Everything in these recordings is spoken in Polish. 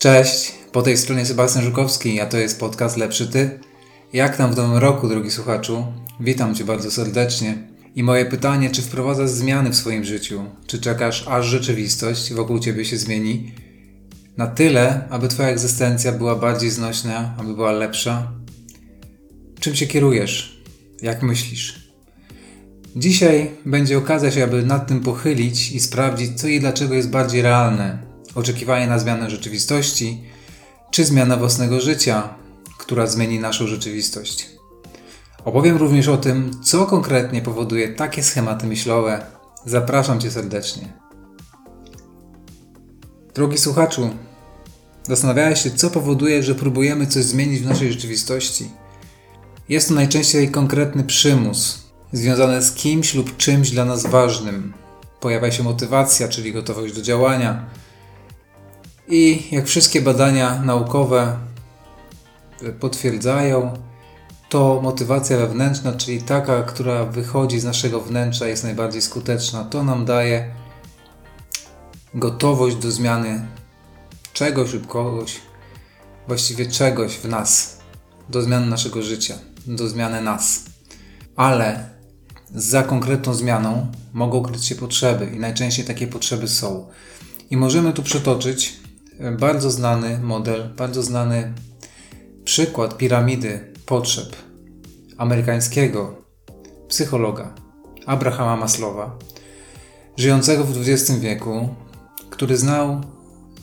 Cześć, po tej stronie Sebastian Żukowski, a to jest podcast Lepszy Ty. Jak tam w nowym roku, drogi słuchaczu? Witam Cię bardzo serdecznie. I moje pytanie, czy wprowadzasz zmiany w swoim życiu? Czy czekasz, aż rzeczywistość wokół Ciebie się zmieni? Na tyle, aby Twoja egzystencja była bardziej znośna, aby była lepsza? Czym się kierujesz? Jak myślisz? Dzisiaj będzie okazja się, aby nad tym pochylić i sprawdzić, co i dlaczego jest bardziej realne, oczekiwanie na zmianę rzeczywistości, czy zmiana własnego życia, która zmieni naszą rzeczywistość. Opowiem również o tym, co konkretnie powoduje takie schematy myślowe. Zapraszam Cię serdecznie. Drogi słuchaczu, zastanawiałeś się, co powoduje, że próbujemy coś zmienić w naszej rzeczywistości. Jest to najczęściej konkretny przymus, związany z kimś lub czymś dla nas ważnym. Pojawia się motywacja, czyli gotowość do działania, i jak wszystkie badania naukowe potwierdzają, to motywacja wewnętrzna, czyli taka, która wychodzi z naszego wnętrza, jest najbardziej skuteczna. To nam daje gotowość do zmiany czegoś lub kogoś, właściwie czegoś w nas, do zmiany naszego życia, do zmiany nas. Ale za konkretną zmianą mogą kryć się potrzeby, i najczęściej takie potrzeby są. I możemy tu przytoczyć bardzo znany model, bardzo znany przykład piramidy potrzeb amerykańskiego psychologa Abrahama Maslowa, żyjącego w XX wieku, który znał,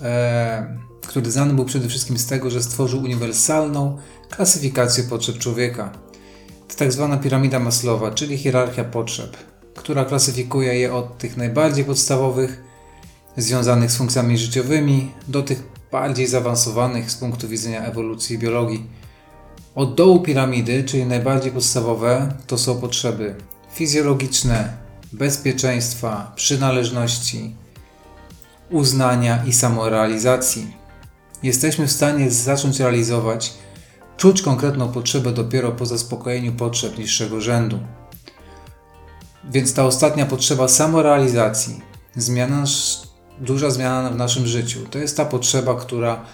e, który znany był przede wszystkim z tego, że stworzył uniwersalną klasyfikację potrzeb człowieka. To tak zwana piramida Maslowa, czyli hierarchia potrzeb, która klasyfikuje je od tych najbardziej podstawowych związanych z funkcjami życiowymi do tych bardziej zaawansowanych z punktu widzenia ewolucji i biologii. Od dołu piramidy, czyli najbardziej podstawowe, to są potrzeby fizjologiczne, bezpieczeństwa, przynależności, uznania i samorealizacji. Jesteśmy w stanie zacząć realizować, czuć konkretną potrzebę dopiero po zaspokojeniu potrzeb niższego rzędu. Więc ta ostatnia potrzeba samorealizacji, zmiana duża zmiana w naszym życiu. To jest ta potrzeba, która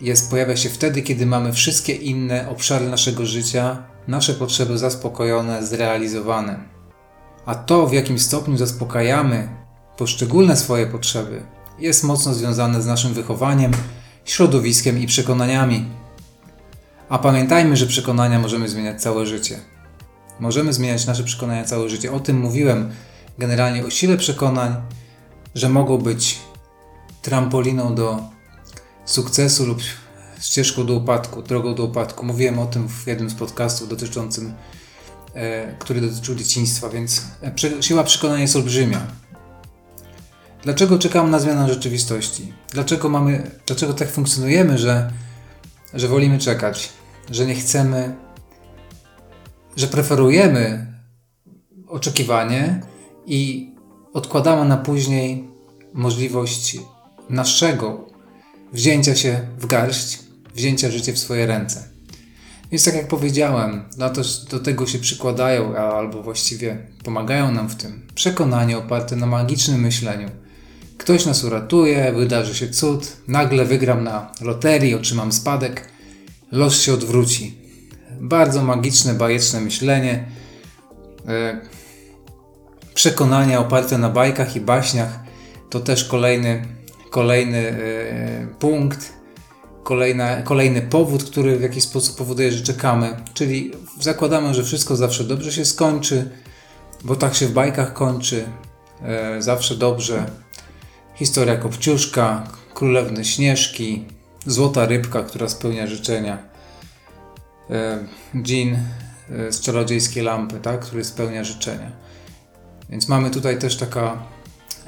jest, pojawia się wtedy, kiedy mamy wszystkie inne obszary naszego życia, nasze potrzeby zaspokojone, zrealizowane. A to, w jakim stopniu zaspokajamy poszczególne swoje potrzeby, jest mocno związane z naszym wychowaniem, środowiskiem i przekonaniami. A pamiętajmy, że przekonania możemy zmieniać całe życie. Możemy zmieniać nasze przekonania całe życie. O tym mówiłem generalnie o sile przekonań, że mogą być trampoliną do sukcesu lub ścieżką do upadku, drogą do upadku. Mówiłem o tym w jednym z podcastów dotyczącym, e, który dotyczył dzieciństwa, więc e, siła przekonania jest olbrzymia. Dlaczego czekam na zmianę rzeczywistości? Dlaczego mamy, dlaczego tak funkcjonujemy, że, że wolimy czekać, że nie chcemy, że preferujemy oczekiwanie i odkładamy na później możliwość naszego wzięcia się w garść, wzięcia życia w swoje ręce. Więc tak jak powiedziałem, no to, do tego się przykładają, albo właściwie pomagają nam w tym przekonanie oparte na magicznym myśleniu. Ktoś nas uratuje, wydarzy się cud, nagle wygram na loterii, otrzymam spadek, los się odwróci. Bardzo magiczne, bajeczne myślenie. E, przekonania oparte na bajkach i baśniach to też kolejny, kolejny e, punkt, kolejna, kolejny powód, który w jakiś sposób powoduje, że czekamy. Czyli zakładamy, że wszystko zawsze dobrze się skończy, bo tak się w bajkach kończy, e, zawsze dobrze. Historia Kopciuszka, Królewny Śnieżki, Złota Rybka, która spełnia życzenia. E, dżin z czarodziejskiej lampy, tak, który spełnia życzenia. Więc mamy tutaj też taka,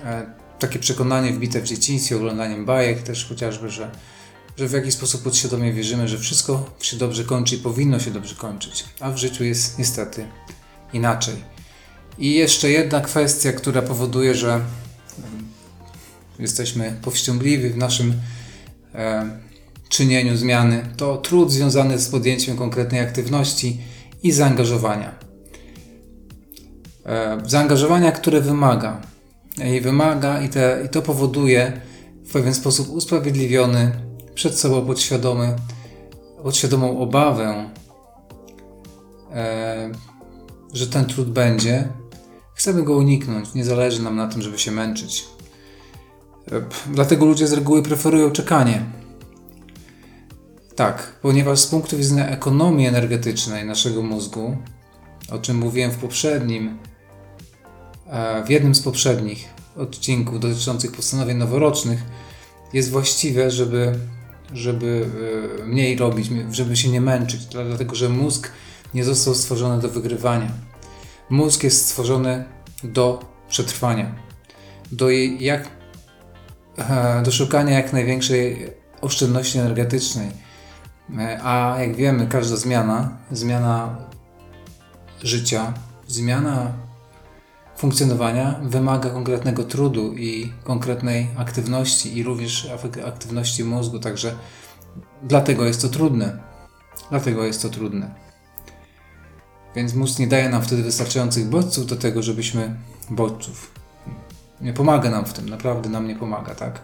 e, takie przekonanie wbite w dzieciństwie, oglądaniem bajek też chociażby, że, że w jakiś sposób podświadomie wierzymy, że wszystko się dobrze kończy i powinno się dobrze kończyć, a w życiu jest niestety inaczej. I jeszcze jedna kwestia, która powoduje, że jesteśmy powściągliwi w naszym e, czynieniu zmiany, to trud związany z podjęciem konkretnej aktywności i zaangażowania. E, zaangażowania, które wymaga. I wymaga i, te, i to powoduje w pewien sposób usprawiedliwiony przed sobą podświadomy, podświadomą obawę, e, że ten trud będzie, chcemy go uniknąć. Nie zależy nam na tym, żeby się męczyć. E, dlatego ludzie z reguły preferują czekanie. Tak, ponieważ z punktu widzenia ekonomii energetycznej naszego mózgu, o czym mówiłem w poprzednim, e, w jednym z poprzednich odcinków dotyczących postanowień noworocznych, jest właściwe, żeby, żeby e, mniej robić, żeby się nie męczyć, dlatego że mózg nie został stworzony do wygrywania. Mózg jest stworzony do przetrwania, do, jak, e, do szukania jak największej oszczędności energetycznej. E, a jak wiemy, każda zmiana, zmiana życia, zmiana funkcjonowania wymaga konkretnego trudu i konkretnej aktywności i również aktywności mózgu, także dlatego jest to trudne. Dlatego jest to trudne. Więc mózg nie daje nam wtedy wystarczających bodźców do tego, żebyśmy bodźców. Nie pomaga nam w tym, naprawdę nam nie pomaga, tak?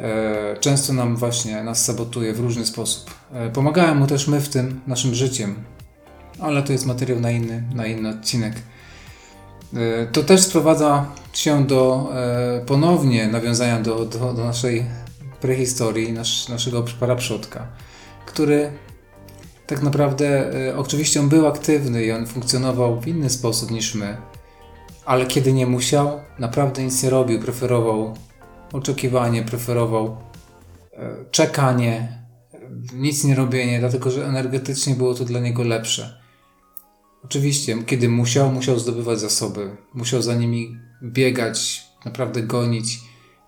E, często nam właśnie nas sabotuje w różny sposób. E, pomagałem mu też my w tym naszym życiem, ale to jest materiał na inny, na inny odcinek. E, to też sprowadza się do ponownie nawiązania do, do, do naszej prehistorii, nasz, naszego paraprzodka, który tak naprawdę oczywiście on był aktywny i on funkcjonował w inny sposób niż my, ale kiedy nie musiał, naprawdę nic nie robił, preferował oczekiwanie, preferował e, czekanie, nic nie robienie, dlatego że energetycznie było to dla niego lepsze. Oczywiście, kiedy musiał, musiał zdobywać zasoby, musiał za nimi biegać, naprawdę gonić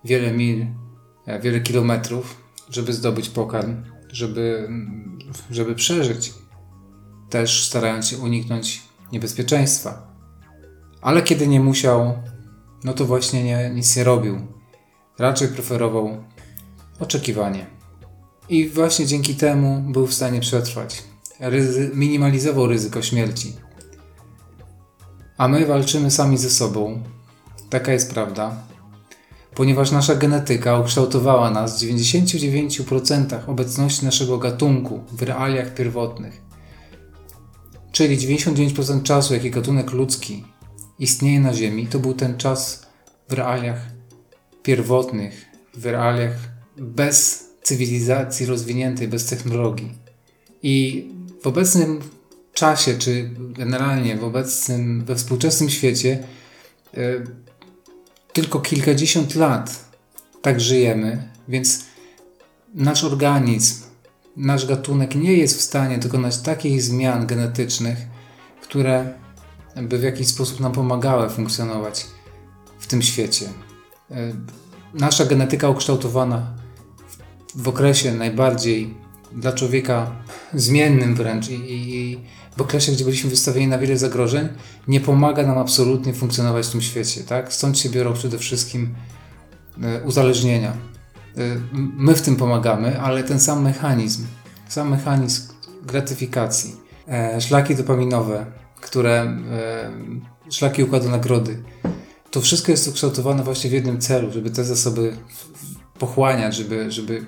wiele mil, e, wiele kilometrów, żeby zdobyć pokarm, żeby, żeby przeżyć, też starając się uniknąć niebezpieczeństwa. Ale kiedy nie musiał, no to właśnie nie, nic nie robił. Raczej preferował oczekiwanie. I właśnie dzięki temu był w stanie przetrwać. Ryzy minimalizował ryzyko śmierci. A my walczymy sami ze sobą. Taka jest prawda. Ponieważ nasza genetyka ukształtowała nas w 99% obecności naszego gatunku w realiach pierwotnych. Czyli 99% czasu, jaki gatunek ludzki istnieje na Ziemi, to był ten czas w realiach pierwotnych, w realiach bez cywilizacji rozwiniętej, bez technologii. I w obecnym czasie, czy generalnie w obecnym, we współczesnym świecie, y, tylko kilkadziesiąt lat tak żyjemy, więc nasz organizm, nasz gatunek nie jest w stanie dokonać takich zmian genetycznych, które by w jakiś sposób nam pomagały funkcjonować w tym świecie. E, nasza genetyka ukształtowana w okresie najbardziej dla człowieka zmiennym wręcz i, i, w okresie, gdzie byliśmy wystawieni na wiele zagrożeń, nie pomaga nam absolutnie funkcjonować w tym świecie. Tak? Stąd się biorą przede wszystkim e, uzależnienia. E, my w tym pomagamy, ale ten sam mechanizm, sam mechanizm gratyfikacji, szlaki dopaminowe, które, szlaki układu nagrody, to wszystko jest ukształtowane właśnie w jednym celu, żeby te zasoby pochłaniać, żeby, żeby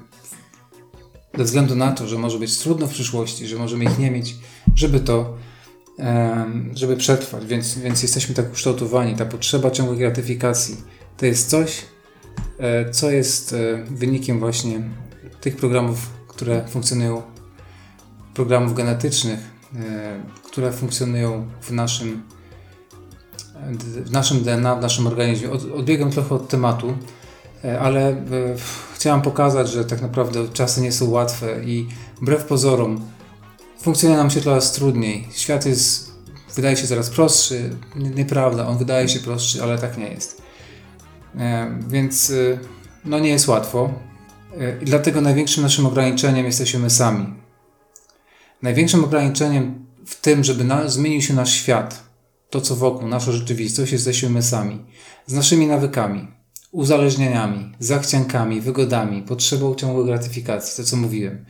ze względu na to, że może być trudno w przyszłości, że możemy ich nie mieć, żeby to, żeby przetrwać. Więc, więc jesteśmy tak ukształtowani. Ta potrzeba ciągłej gratyfikacji to jest coś, e, co jest e, wynikiem właśnie tych programów, które funkcjonują, programów genetycznych, e, które funkcjonują w naszym w naszym DNA, w naszym organizmie. Od, odbiegam trochę od tematu, ale e, chciałam pokazać, że tak naprawdę czasy nie są łatwe i wbrew pozorom funkcjonuje nam się coraz trudniej. Świat jest, wydaje się coraz prostszy. Nieprawda, on wydaje się prostszy, ale tak nie jest. E, więc no nie jest łatwo. I dlatego największym naszym ograniczeniem jesteśmy my sami. Największym ograniczeniem w tym, żeby na, zmienił się nasz świat, to, co wokół, nasza rzeczywistość, jesteśmy my sami, z naszymi nawykami, uzależnieniami, zachciankami, wygodami, potrzebą ciągłej gratyfikacji, to co mówiłem.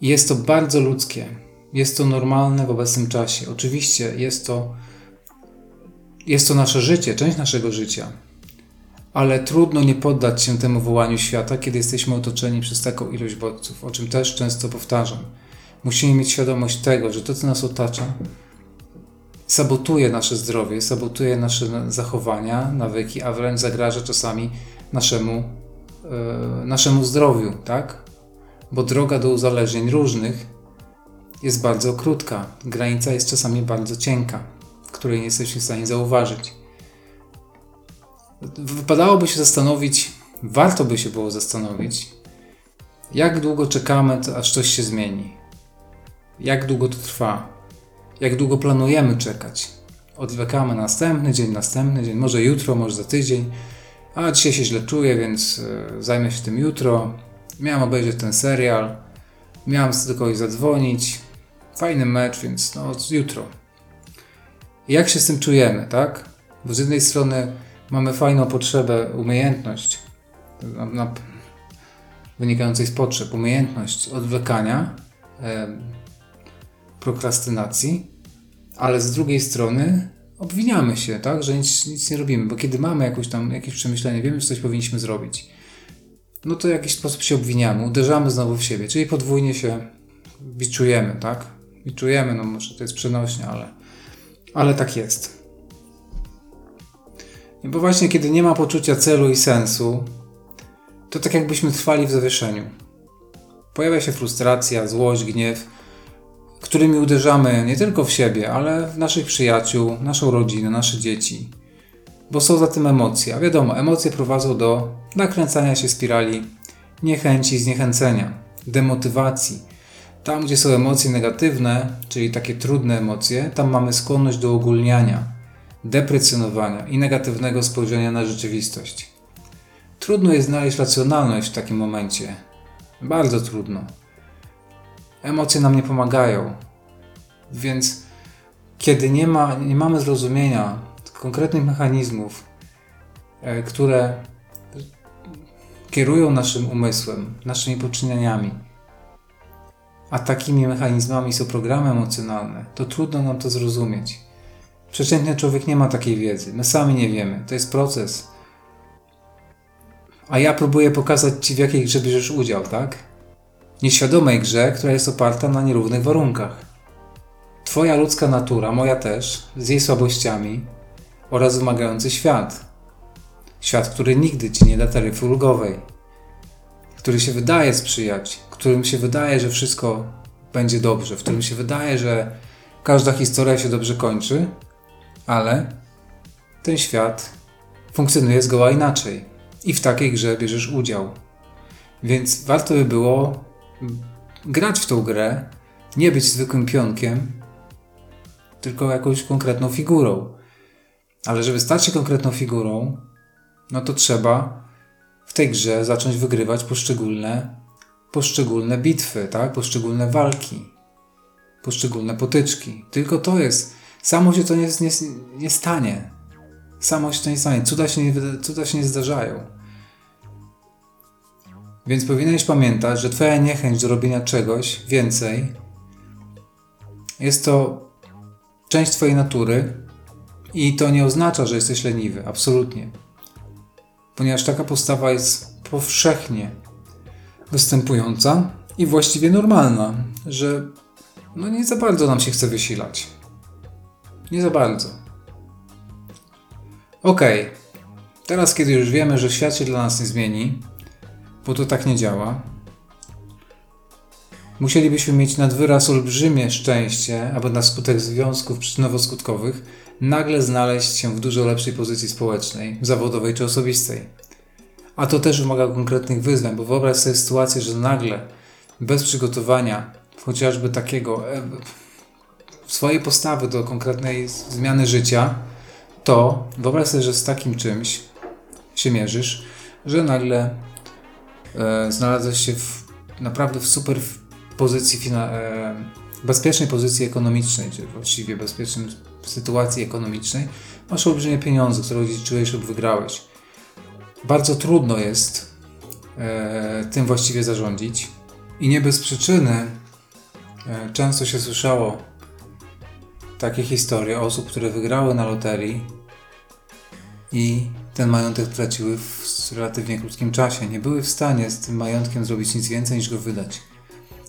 Jest to bardzo ludzkie, jest to normalne w obecnym czasie. Oczywiście jest to, jest to nasze życie, część naszego życia, ale trudno nie poddać się temu wołaniu świata, kiedy jesteśmy otoczeni przez taką ilość bodźców, o czym też często powtarzam. Musimy mieć świadomość tego, że to, co nas otacza, sabotuje nasze zdrowie, sabotuje nasze zachowania, nawyki, a wręcz zagraża czasami naszemu, yy, naszemu zdrowiu, tak? Bo droga do uzależnień różnych jest bardzo krótka. Granica jest czasami bardzo cienka, której nie jesteśmy w stanie zauważyć. Wypadałoby się zastanowić, warto by się było zastanowić, jak długo czekamy, aż coś się zmieni. Jak długo to trwa? Jak długo planujemy czekać? Odwlekamy następny dzień, następny dzień, może jutro, może za tydzień. A dzisiaj się źle czuję, więc e, zajmę się tym jutro. Miałem obejrzeć ten serial, miałem do kogoś zadzwonić. Fajny mecz, więc no jutro. Jak się z tym czujemy, tak? Bo z jednej strony mamy fajną potrzebę, umiejętność, na, na, wynikającej z potrzeb, umiejętność odwlekania, prokrastynacji, ale z drugiej strony obwiniamy się, tak, że nic, nic nie robimy, bo kiedy mamy jakieś tam jakieś przemyślenie, wiemy, że coś powinniśmy zrobić, no to w jakiś sposób się obwiniamy, uderzamy znowu w siebie, czyli podwójnie się biczujemy, tak? Biczujemy, no może to jest przenośnie, ale, ale tak jest. Bo właśnie kiedy nie ma poczucia celu i sensu, to tak jakbyśmy trwali w zawieszeniu. Pojawia się frustracja, złość, gniew, którymi uderzamy nie tylko w siebie, ale w naszych przyjaciół, naszą rodzinę, nasze dzieci. Bo są za tym emocje. A wiadomo, emocje prowadzą do nakręcania się spirali niechęci, zniechęcenia, demotywacji. Tam, gdzie są emocje negatywne, czyli takie trudne emocje, tam mamy skłonność do ogólniania, deprecjonowania i negatywnego spojrzenia na rzeczywistość. Trudno jest znaleźć racjonalność w takim momencie. Bardzo trudno. Emocje nam nie pomagają. Więc kiedy nie, ma, nie mamy zrozumienia konkretnych mechanizmów, e, które kierują naszym umysłem, naszymi poczynieniami, a takimi mechanizmami są programy emocjonalne, to trudno nam to zrozumieć. Przeciętny człowiek nie ma takiej wiedzy. My sami nie wiemy. To jest proces. A ja próbuję pokazać Ci, w jakiej grze bierzesz udział, tak? Nieświadomej grze, która jest oparta na nierównych warunkach. Twoja ludzka natura, moja też, z jej słabościami oraz wymagający świat. Świat, który nigdy Ci nie da taryfy ulgowej. Który się wydaje sprzyjać, którym się wydaje, że wszystko będzie dobrze, w którym się wydaje, że każda historia się dobrze kończy, ale ten świat funkcjonuje zgoła inaczej i w takiej grze bierzesz udział. Więc warto by było grać w tą grę, nie być zwykłym pionkiem, tylko jakąś konkretną figurą. Ale żeby stać się konkretną figurą, no to trzeba w tej grze zacząć wygrywać poszczególne, poszczególne bitwy, tak? poszczególne walki, poszczególne potyczki. Tylko to jest Samo się to nie, nie, nie stanie. Samo się to nie stanie. Cuda się nie, cuda się nie zdarzają. Więc powinieneś pamiętać, że Twoja niechęć do robienia czegoś więcej jest to część Twojej natury i to nie oznacza, że jesteś leniwy. Absolutnie. Ponieważ taka postawa jest powszechnie występująca i właściwie normalna, że no nie za bardzo nam się chce wysilać. Nie za bardzo. Ok, teraz kiedy już wiemy, że świat się dla nas nie zmieni, bo to tak nie działa, musielibyśmy mieć nad wyraz olbrzymie szczęście, aby na skutek związków przyczynowo-skutkowych nagle znaleźć się w dużo lepszej pozycji społecznej, zawodowej czy osobistej. A to też wymaga konkretnych wyzwań, bo wyobraź sobie sytuację, że nagle, bez przygotowania, chociażby takiego e, swojej postawy do konkretnej zmiany życia, to wyobraź sobie, że z takim czymś się mierzysz, że nagle e, znalazłeś się w, naprawdę w super pozycji, e, bezpiecznej pozycji ekonomicznej, czy właściwie bezpiecznej sytuacji ekonomicznej, masz olbrzymie pieniądze, które odziedziczyłeś lub wygrałeś. Bardzo trudno jest e, tym właściwie zarządzić i nie bez przyczyny często się słyszało takie historie osób, które wygrały na loterii i ten majątek traciły w relatywnie krótkim czasie. Nie były w stanie z tym majątkiem zrobić nic więcej niż go wydać.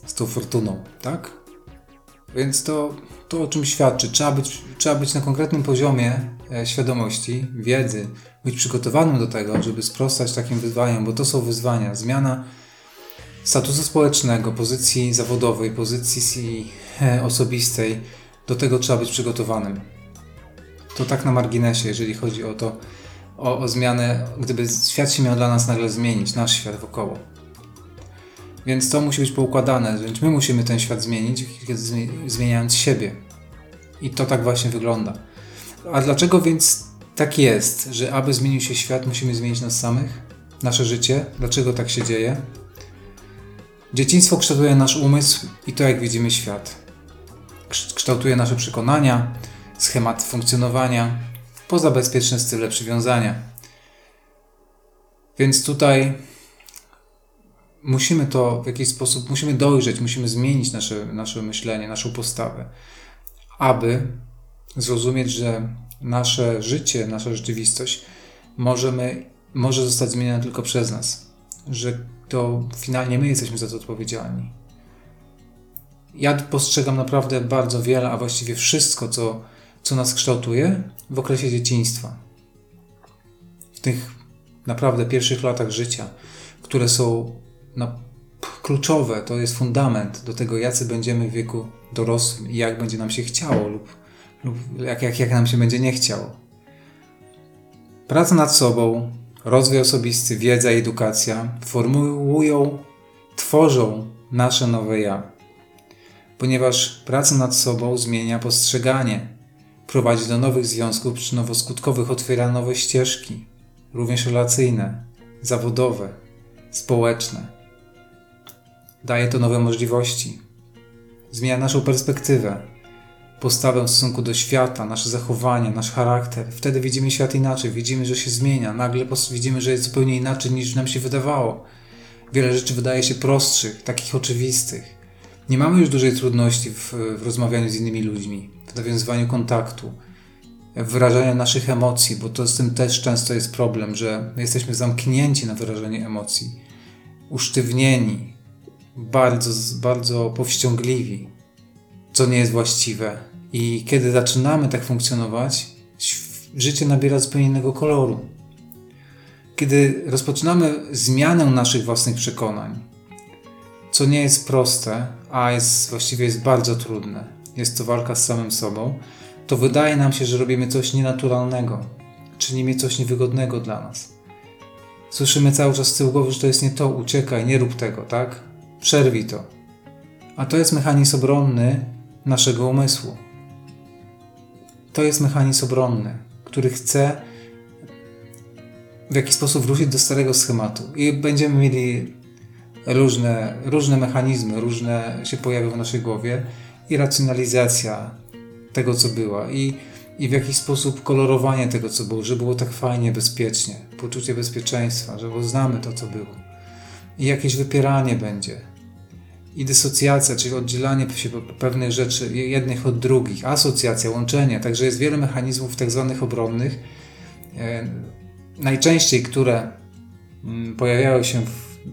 Z tą fortuną, tak? Więc to, to o czym świadczy. Trzeba być, trzeba być na konkretnym poziomie e, świadomości, wiedzy, być przygotowanym do tego, żeby sprostać takim wyzwaniom, bo to są wyzwania. Zmiana statusu społecznego, pozycji zawodowej, pozycji e, osobistej, do tego trzeba być przygotowanym. To tak na marginesie, jeżeli chodzi o to, o, o zmianę, gdyby świat się miał dla nas nagle zmienić, nasz świat wokoło. Więc to musi być poukładane, więc my musimy ten świat zmienić, zmieniając siebie. I to tak właśnie wygląda. A dlaczego więc tak jest, że aby zmienił się świat, musimy zmienić nas samych, nasze życie? Dlaczego tak się dzieje? Dzieciństwo kształtuje nasz umysł i to, jak widzimy świat. Kształtuje nasze przekonania, schemat funkcjonowania, poza bezpieczne style przywiązania. Więc tutaj musimy to w jakiś sposób, musimy dojrzeć, musimy zmienić nasze, nasze myślenie, naszą postawę, aby zrozumieć, że nasze życie, nasza rzeczywistość możemy, może zostać zmieniona tylko przez nas, że to finalnie my jesteśmy za to odpowiedzialni. Ja postrzegam naprawdę bardzo wiele, a właściwie wszystko, co, co nas kształtuje w okresie dzieciństwa. W tych naprawdę pierwszych latach życia, które są no, kluczowe, to jest fundament do tego, jacy będziemy w wieku dorosłym i jak będzie nam się chciało lub, lub jak, jak, jak nam się będzie nie chciało. Praca nad sobą, rozwój osobisty, wiedza i edukacja formułują, tworzą nasze nowe ja. Ponieważ praca nad sobą zmienia postrzeganie, prowadzi do nowych związków przyczynowo-skutkowych, otwiera nowe ścieżki, również relacyjne, zawodowe, społeczne. Daje to nowe możliwości. Zmienia naszą perspektywę, postawę w stosunku do świata, nasze zachowanie, nasz charakter. Wtedy widzimy świat inaczej, widzimy, że się zmienia. Nagle widzimy, że jest zupełnie inaczej niż nam się wydawało. Wiele rzeczy wydaje się prostszych, takich oczywistych. Nie mamy już dużej trudności w, w rozmawianiu z innymi ludźmi, nawiązywaniu kontaktu, w wyrażaniu naszych emocji, bo to z tym też często jest problem, że jesteśmy zamknięci na wyrażanie emocji, usztywnieni, bardzo, bardzo powściągliwi, co nie jest właściwe. I kiedy zaczynamy tak funkcjonować, życie nabiera zupełnie innego koloru. Kiedy rozpoczynamy zmianę naszych własnych przekonań, co nie jest proste, a jest właściwie jest bardzo trudne, jest to walka z samym sobą, to wydaje nam się, że robimy coś nienaturalnego, czynimy coś niewygodnego dla nas. Słyszymy cały czas z tyłu głowy, że to jest nie to, uciekaj, nie rób tego, tak? Przerwij to. A to jest mechanizm obronny naszego umysłu. To jest mechanizm obronny, który chce w jakiś sposób wrócić do starego schematu. I będziemy mieli różne, różne mechanizmy, różne się pojawią w naszej głowie i racjonalizacja tego, co była. I, I w jakiś sposób kolorowanie tego, co było, że było tak fajnie, bezpiecznie, poczucie bezpieczeństwa, że znamy to, co było. I jakieś wypieranie będzie i dysocjacja, czyli oddzielanie się pewnych rzeczy jednych od drugich, asocjacja, łączenie, także jest wiele mechanizmów tak zwanych obronnych, e, najczęściej które mm, pojawiają się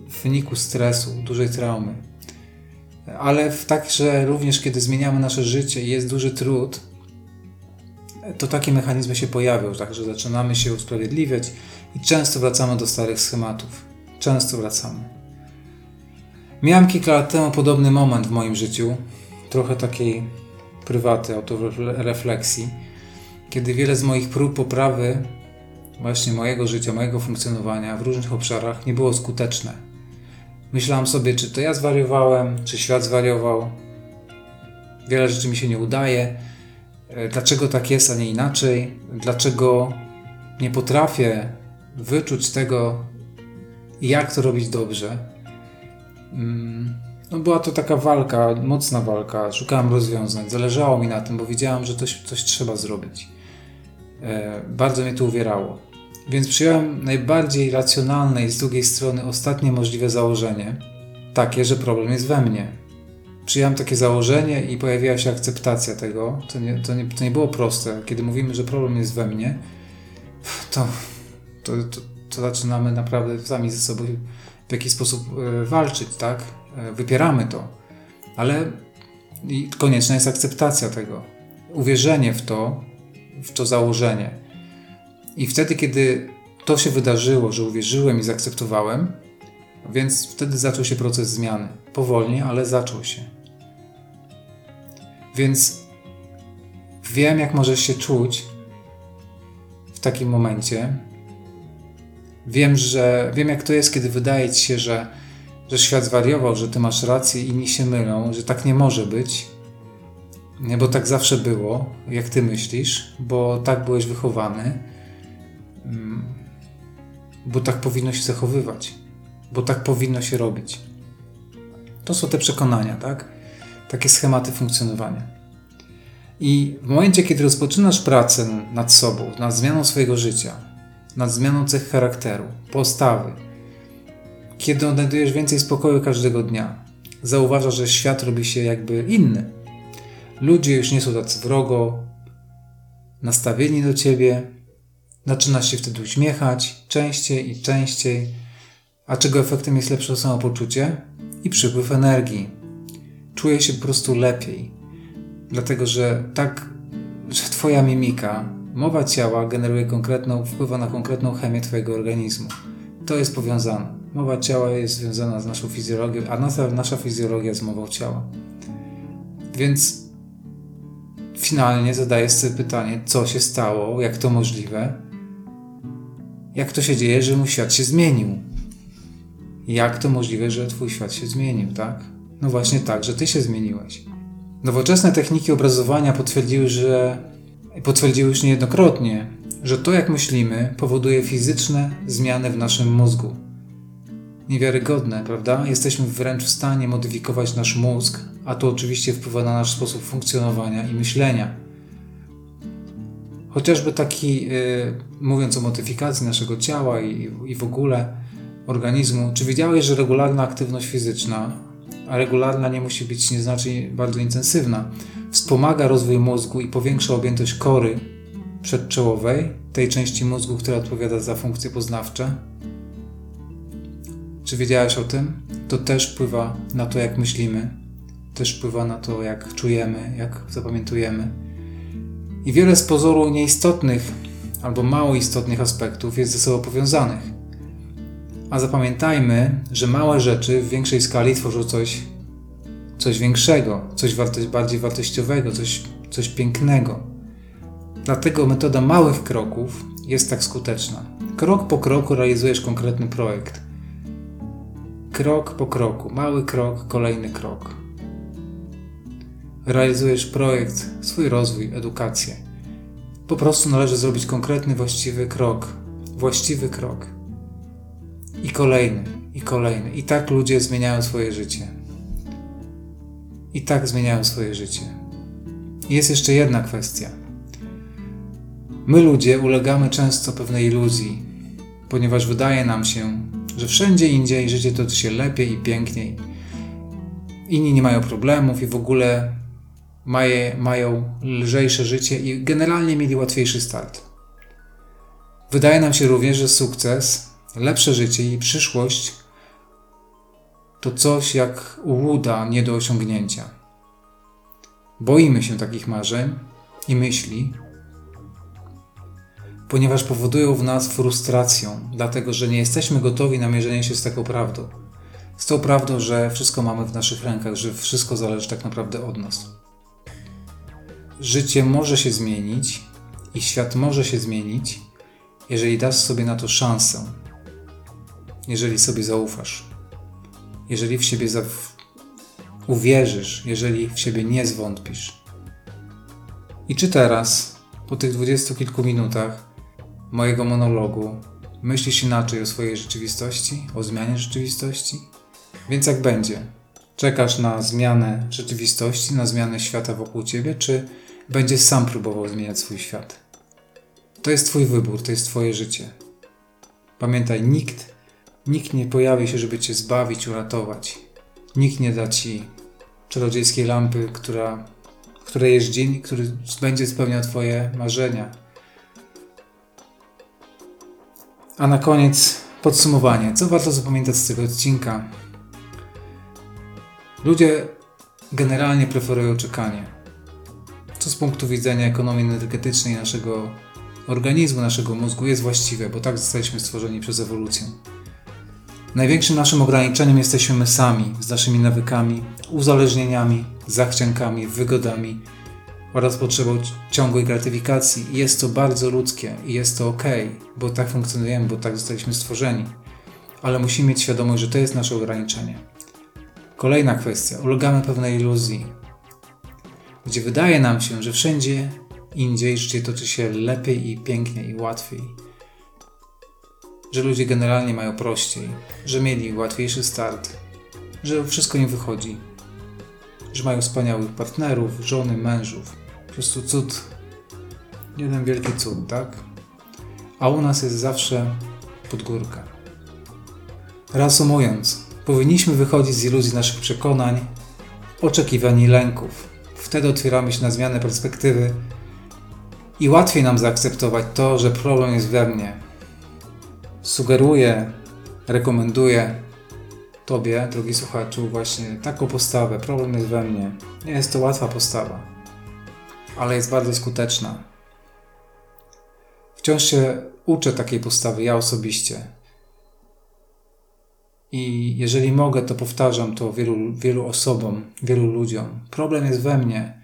w wyniku stresu, dużej traumy. Ale w także również kiedy zmieniamy nasze życie i jest duży trud, to takie mechanizmy się pojawią, także zaczynamy się usprawiedliwiać i często wracamy do starych schematów. Często wracamy. Miałem kilka lat temu podobny moment w moim życiu, trochę takiej prywaty, autorefleksji, kiedy wiele z moich prób poprawy właśnie mojego życia, mojego funkcjonowania w różnych obszarach nie było skuteczne. Myślałem sobie, czy to ja zwariowałem, czy świat zwariował. Wiele rzeczy mi się nie udaje. E, dlaczego tak jest, a nie inaczej? Dlaczego nie potrafię wyczuć tego, jak to robić dobrze? Mm, no była to taka walka, mocna walka. Szukałem rozwiązań. Zależało mi na tym, bo wiedziałem, że coś, coś trzeba zrobić. E, bardzo mnie to uwierało. Więc przyjąłem najbardziej racjonalne i z drugiej strony ostatnie możliwe założenie, takie, że problem jest we mnie. Przyjąłem takie założenie i pojawiła się akceptacja tego. To nie, to nie, to nie było proste. Kiedy mówimy, że problem jest we mnie, to to, to, to zaczynamy naprawdę sami ze sobą w jakiś sposób e, walczyć, tak? E, wypieramy to. Ale konieczna jest akceptacja tego, uwierzenie w to, w to założenie. I wtedy, kiedy to się wydarzyło, że uwierzyłem i zaakceptowałem, więc wtedy zaczął się proces zmiany. Powolnie, ale zaczął się. Więc wiem, jak możesz się czuć w takim momencie. Wiem, że wiem, jak to jest, kiedy wydaje ci się, że, że świat zwariował, że ty masz rację, inni się mylą, że tak nie może być. Bo tak zawsze było, jak ty myślisz, bo tak byłeś wychowany, bo tak powinno się zachowywać, bo tak powinno się robić. To są te przekonania, tak? Takie schematy funkcjonowania. I w momencie, kiedy rozpoczynasz pracę nad sobą, nad zmianą swojego życia, nad zmianą cech charakteru, postawy, kiedy odnajdujesz więcej spokoju każdego dnia, zauważasz, że świat robi się jakby inny. Ludzie już nie są tacy wrogo nastawieni do ciebie, zaczynasz się wtedy uśmiechać częściej i częściej, a czego efektem jest lepsze samopoczucie i przypływ energii. Czuję się po prostu lepiej, dlatego że tak, że Twoja mimika, mowa ciała generuje konkretną, wpływa na konkretną chemię Twojego organizmu. To jest powiązane. Mowa ciała jest związana z naszą fizjologią, a nasza, nasza fizjologia z mową ciała. Więc finalnie zadajesz sobie pytanie, co się stało, jak to możliwe, jak to się dzieje, że mój świat się zmienił. Jak to możliwe, że Twój świat się zmienił, tak? No właśnie tak, że Ty się zmieniłeś. Nowoczesne techniki obrazowania potwierdziły, że potwierdziły już niejednokrotnie, że to jak myślimy powoduje fizyczne zmiany w naszym mózgu. Niewiarygodne, prawda? Jesteśmy wręcz w stanie modyfikować nasz mózg, a to oczywiście wpływa na nasz sposób funkcjonowania i myślenia. Chociażby taki, yy, mówiąc o modyfikacji naszego ciała i, i w ogóle organizmu, czy wiedziałeś, że regularna aktywność fizyczna a regularna nie musi być, nie znaczy bardzo intensywna. Wspomaga rozwój mózgu i powiększa objętość kory przedczołowej, tej części mózgu, która odpowiada za funkcje poznawcze. Czy wiedziałeś o tym? To też wpływa na to, jak myślimy, też wpływa na to, jak czujemy, jak zapamiętujemy. I wiele z pozoru nieistotnych albo mało istotnych aspektów jest ze sobą powiązanych. A zapamiętajmy, że małe rzeczy w większej skali tworzą coś, coś większego, coś bardziej wartościowego, coś, coś pięknego. Dlatego metoda małych kroków jest tak skuteczna. Krok po kroku realizujesz konkretny projekt. Krok po kroku, mały krok, kolejny krok. Realizujesz projekt, swój rozwój, edukację. Po prostu należy zrobić konkretny, właściwy krok. Właściwy krok. I kolejny, i kolejny. I tak ludzie zmieniają swoje życie. I tak zmieniają swoje życie. I jest jeszcze jedna kwestia. My ludzie ulegamy często pewnej iluzji, ponieważ wydaje nam się, że wszędzie indziej życie toczy się lepiej i piękniej. Inni nie mają problemów i w ogóle maje, mają lżejsze życie i generalnie mieli łatwiejszy start. Wydaje nam się również, że sukces lepsze życie i przyszłość to coś jak łuda nie do osiągnięcia. Boimy się takich marzeń i myśli, ponieważ powodują w nas frustrację, dlatego że nie jesteśmy gotowi na mierzenie się z taką prawdą. Z tą prawdą, że wszystko mamy w naszych rękach, że wszystko zależy tak naprawdę od nas. Życie może się zmienić i świat może się zmienić, jeżeli dasz sobie na to szansę, jeżeli sobie zaufasz, jeżeli w siebie uwierzysz, jeżeli w siebie nie zwątpisz. I czy teraz, po tych dwudziestu kilku minutach mojego monologu, myślisz inaczej o swojej rzeczywistości, o zmianie rzeczywistości? Więc jak będzie? Czekasz na zmianę rzeczywistości, na zmianę świata wokół ciebie, czy będziesz sam próbował zmieniać swój świat? To jest Twój wybór, to jest Twoje życie. Pamiętaj, nikt Nikt nie pojawi się, żeby cię zbawić, uratować. Nikt nie da ci czarodziejskiej lampy, która, której jest dzień, który będzie spełniał twoje marzenia. A na koniec podsumowanie. Co warto zapamiętać z tego odcinka? Ludzie generalnie preferują czekanie. Co z punktu widzenia ekonomii energetycznej naszego organizmu, naszego mózgu jest właściwe, bo tak zostaliśmy stworzeni przez ewolucję. Największym naszym ograniczeniem jesteśmy my sami, z naszymi nawykami, uzależnieniami, zachciankami, wygodami oraz potrzebą ciągłej gratyfikacji. Jest to bardzo ludzkie i jest to ok, bo tak funkcjonujemy, bo tak zostaliśmy stworzeni. Ale musimy mieć świadomość, że to jest nasze ograniczenie. Kolejna kwestia. Ulegamy pewnej iluzji, gdzie wydaje nam się, że wszędzie indziej życie toczy się lepiej i piękniej i łatwiej. Że ludzie generalnie mają prościej, że mieli łatwiejszy start, że wszystko im wychodzi, że mają wspaniałych partnerów, żony, mężów. Po prostu cud. Jeden wielki cud, tak? A u nas jest zawsze podgórka. Reasumując, powinniśmy wychodzić z iluzji naszych przekonań, oczekiwań i lęków. Wtedy otwieramy się na zmianę perspektywy i łatwiej nam zaakceptować to, że problem jest we mnie. Sugeruję, rekomenduję Tobie, drogi słuchaczu, właśnie taką postawę. Problem jest we mnie. Nie jest to łatwa postawa, ale jest bardzo skuteczna. Wciąż się uczę takiej postawy, ja osobiście. I jeżeli mogę, to powtarzam to wielu, wielu osobom, wielu ludziom. Problem jest we mnie,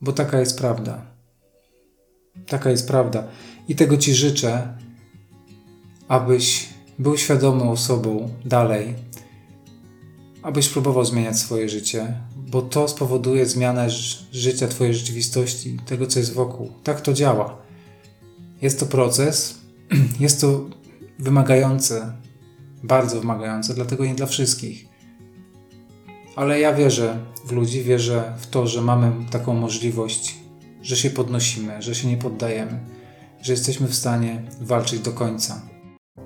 bo taka jest prawda. Taka jest prawda. I tego Ci życzę, abyś był świadomą osobą dalej, abyś próbował zmieniać swoje życie, bo to spowoduje zmianę życia, Twojej rzeczywistości, tego, co jest wokół. Tak to działa. Jest to proces, jest to wymagające, bardzo wymagające, dlatego nie dla wszystkich. Ale ja wierzę w ludzi, wierzę w to, że mamy taką możliwość, że się podnosimy, że się nie poddajemy, że jesteśmy w stanie walczyć do końca.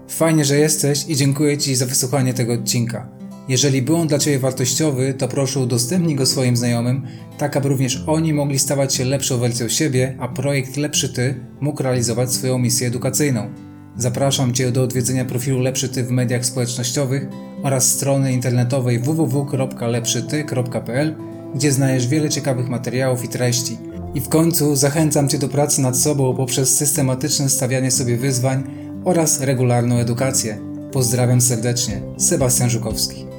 Fajnie, że jesteś i dziękuję Ci za wysłuchanie tego odcinka. Jeżeli był on dla Ciebie wartościowy, to proszę udostępnij go swoim znajomym, tak aby również oni mogli stawać się lepszą wersją siebie, a projekt Lepszy Ty mógł realizować swoją misję edukacyjną. Zapraszam Cię do odwiedzenia profilu Lepszy Ty w mediach społecznościowych oraz strony internetowej www.lepszyty.pl, gdzie znajdziesz wiele ciekawych materiałów i treści. I w końcu zachęcam Cię do pracy nad sobą poprzez systematyczne stawianie sobie wyzwań oraz regularną edukację. Pozdrawiam serdecznie, Sebastian Żukowski.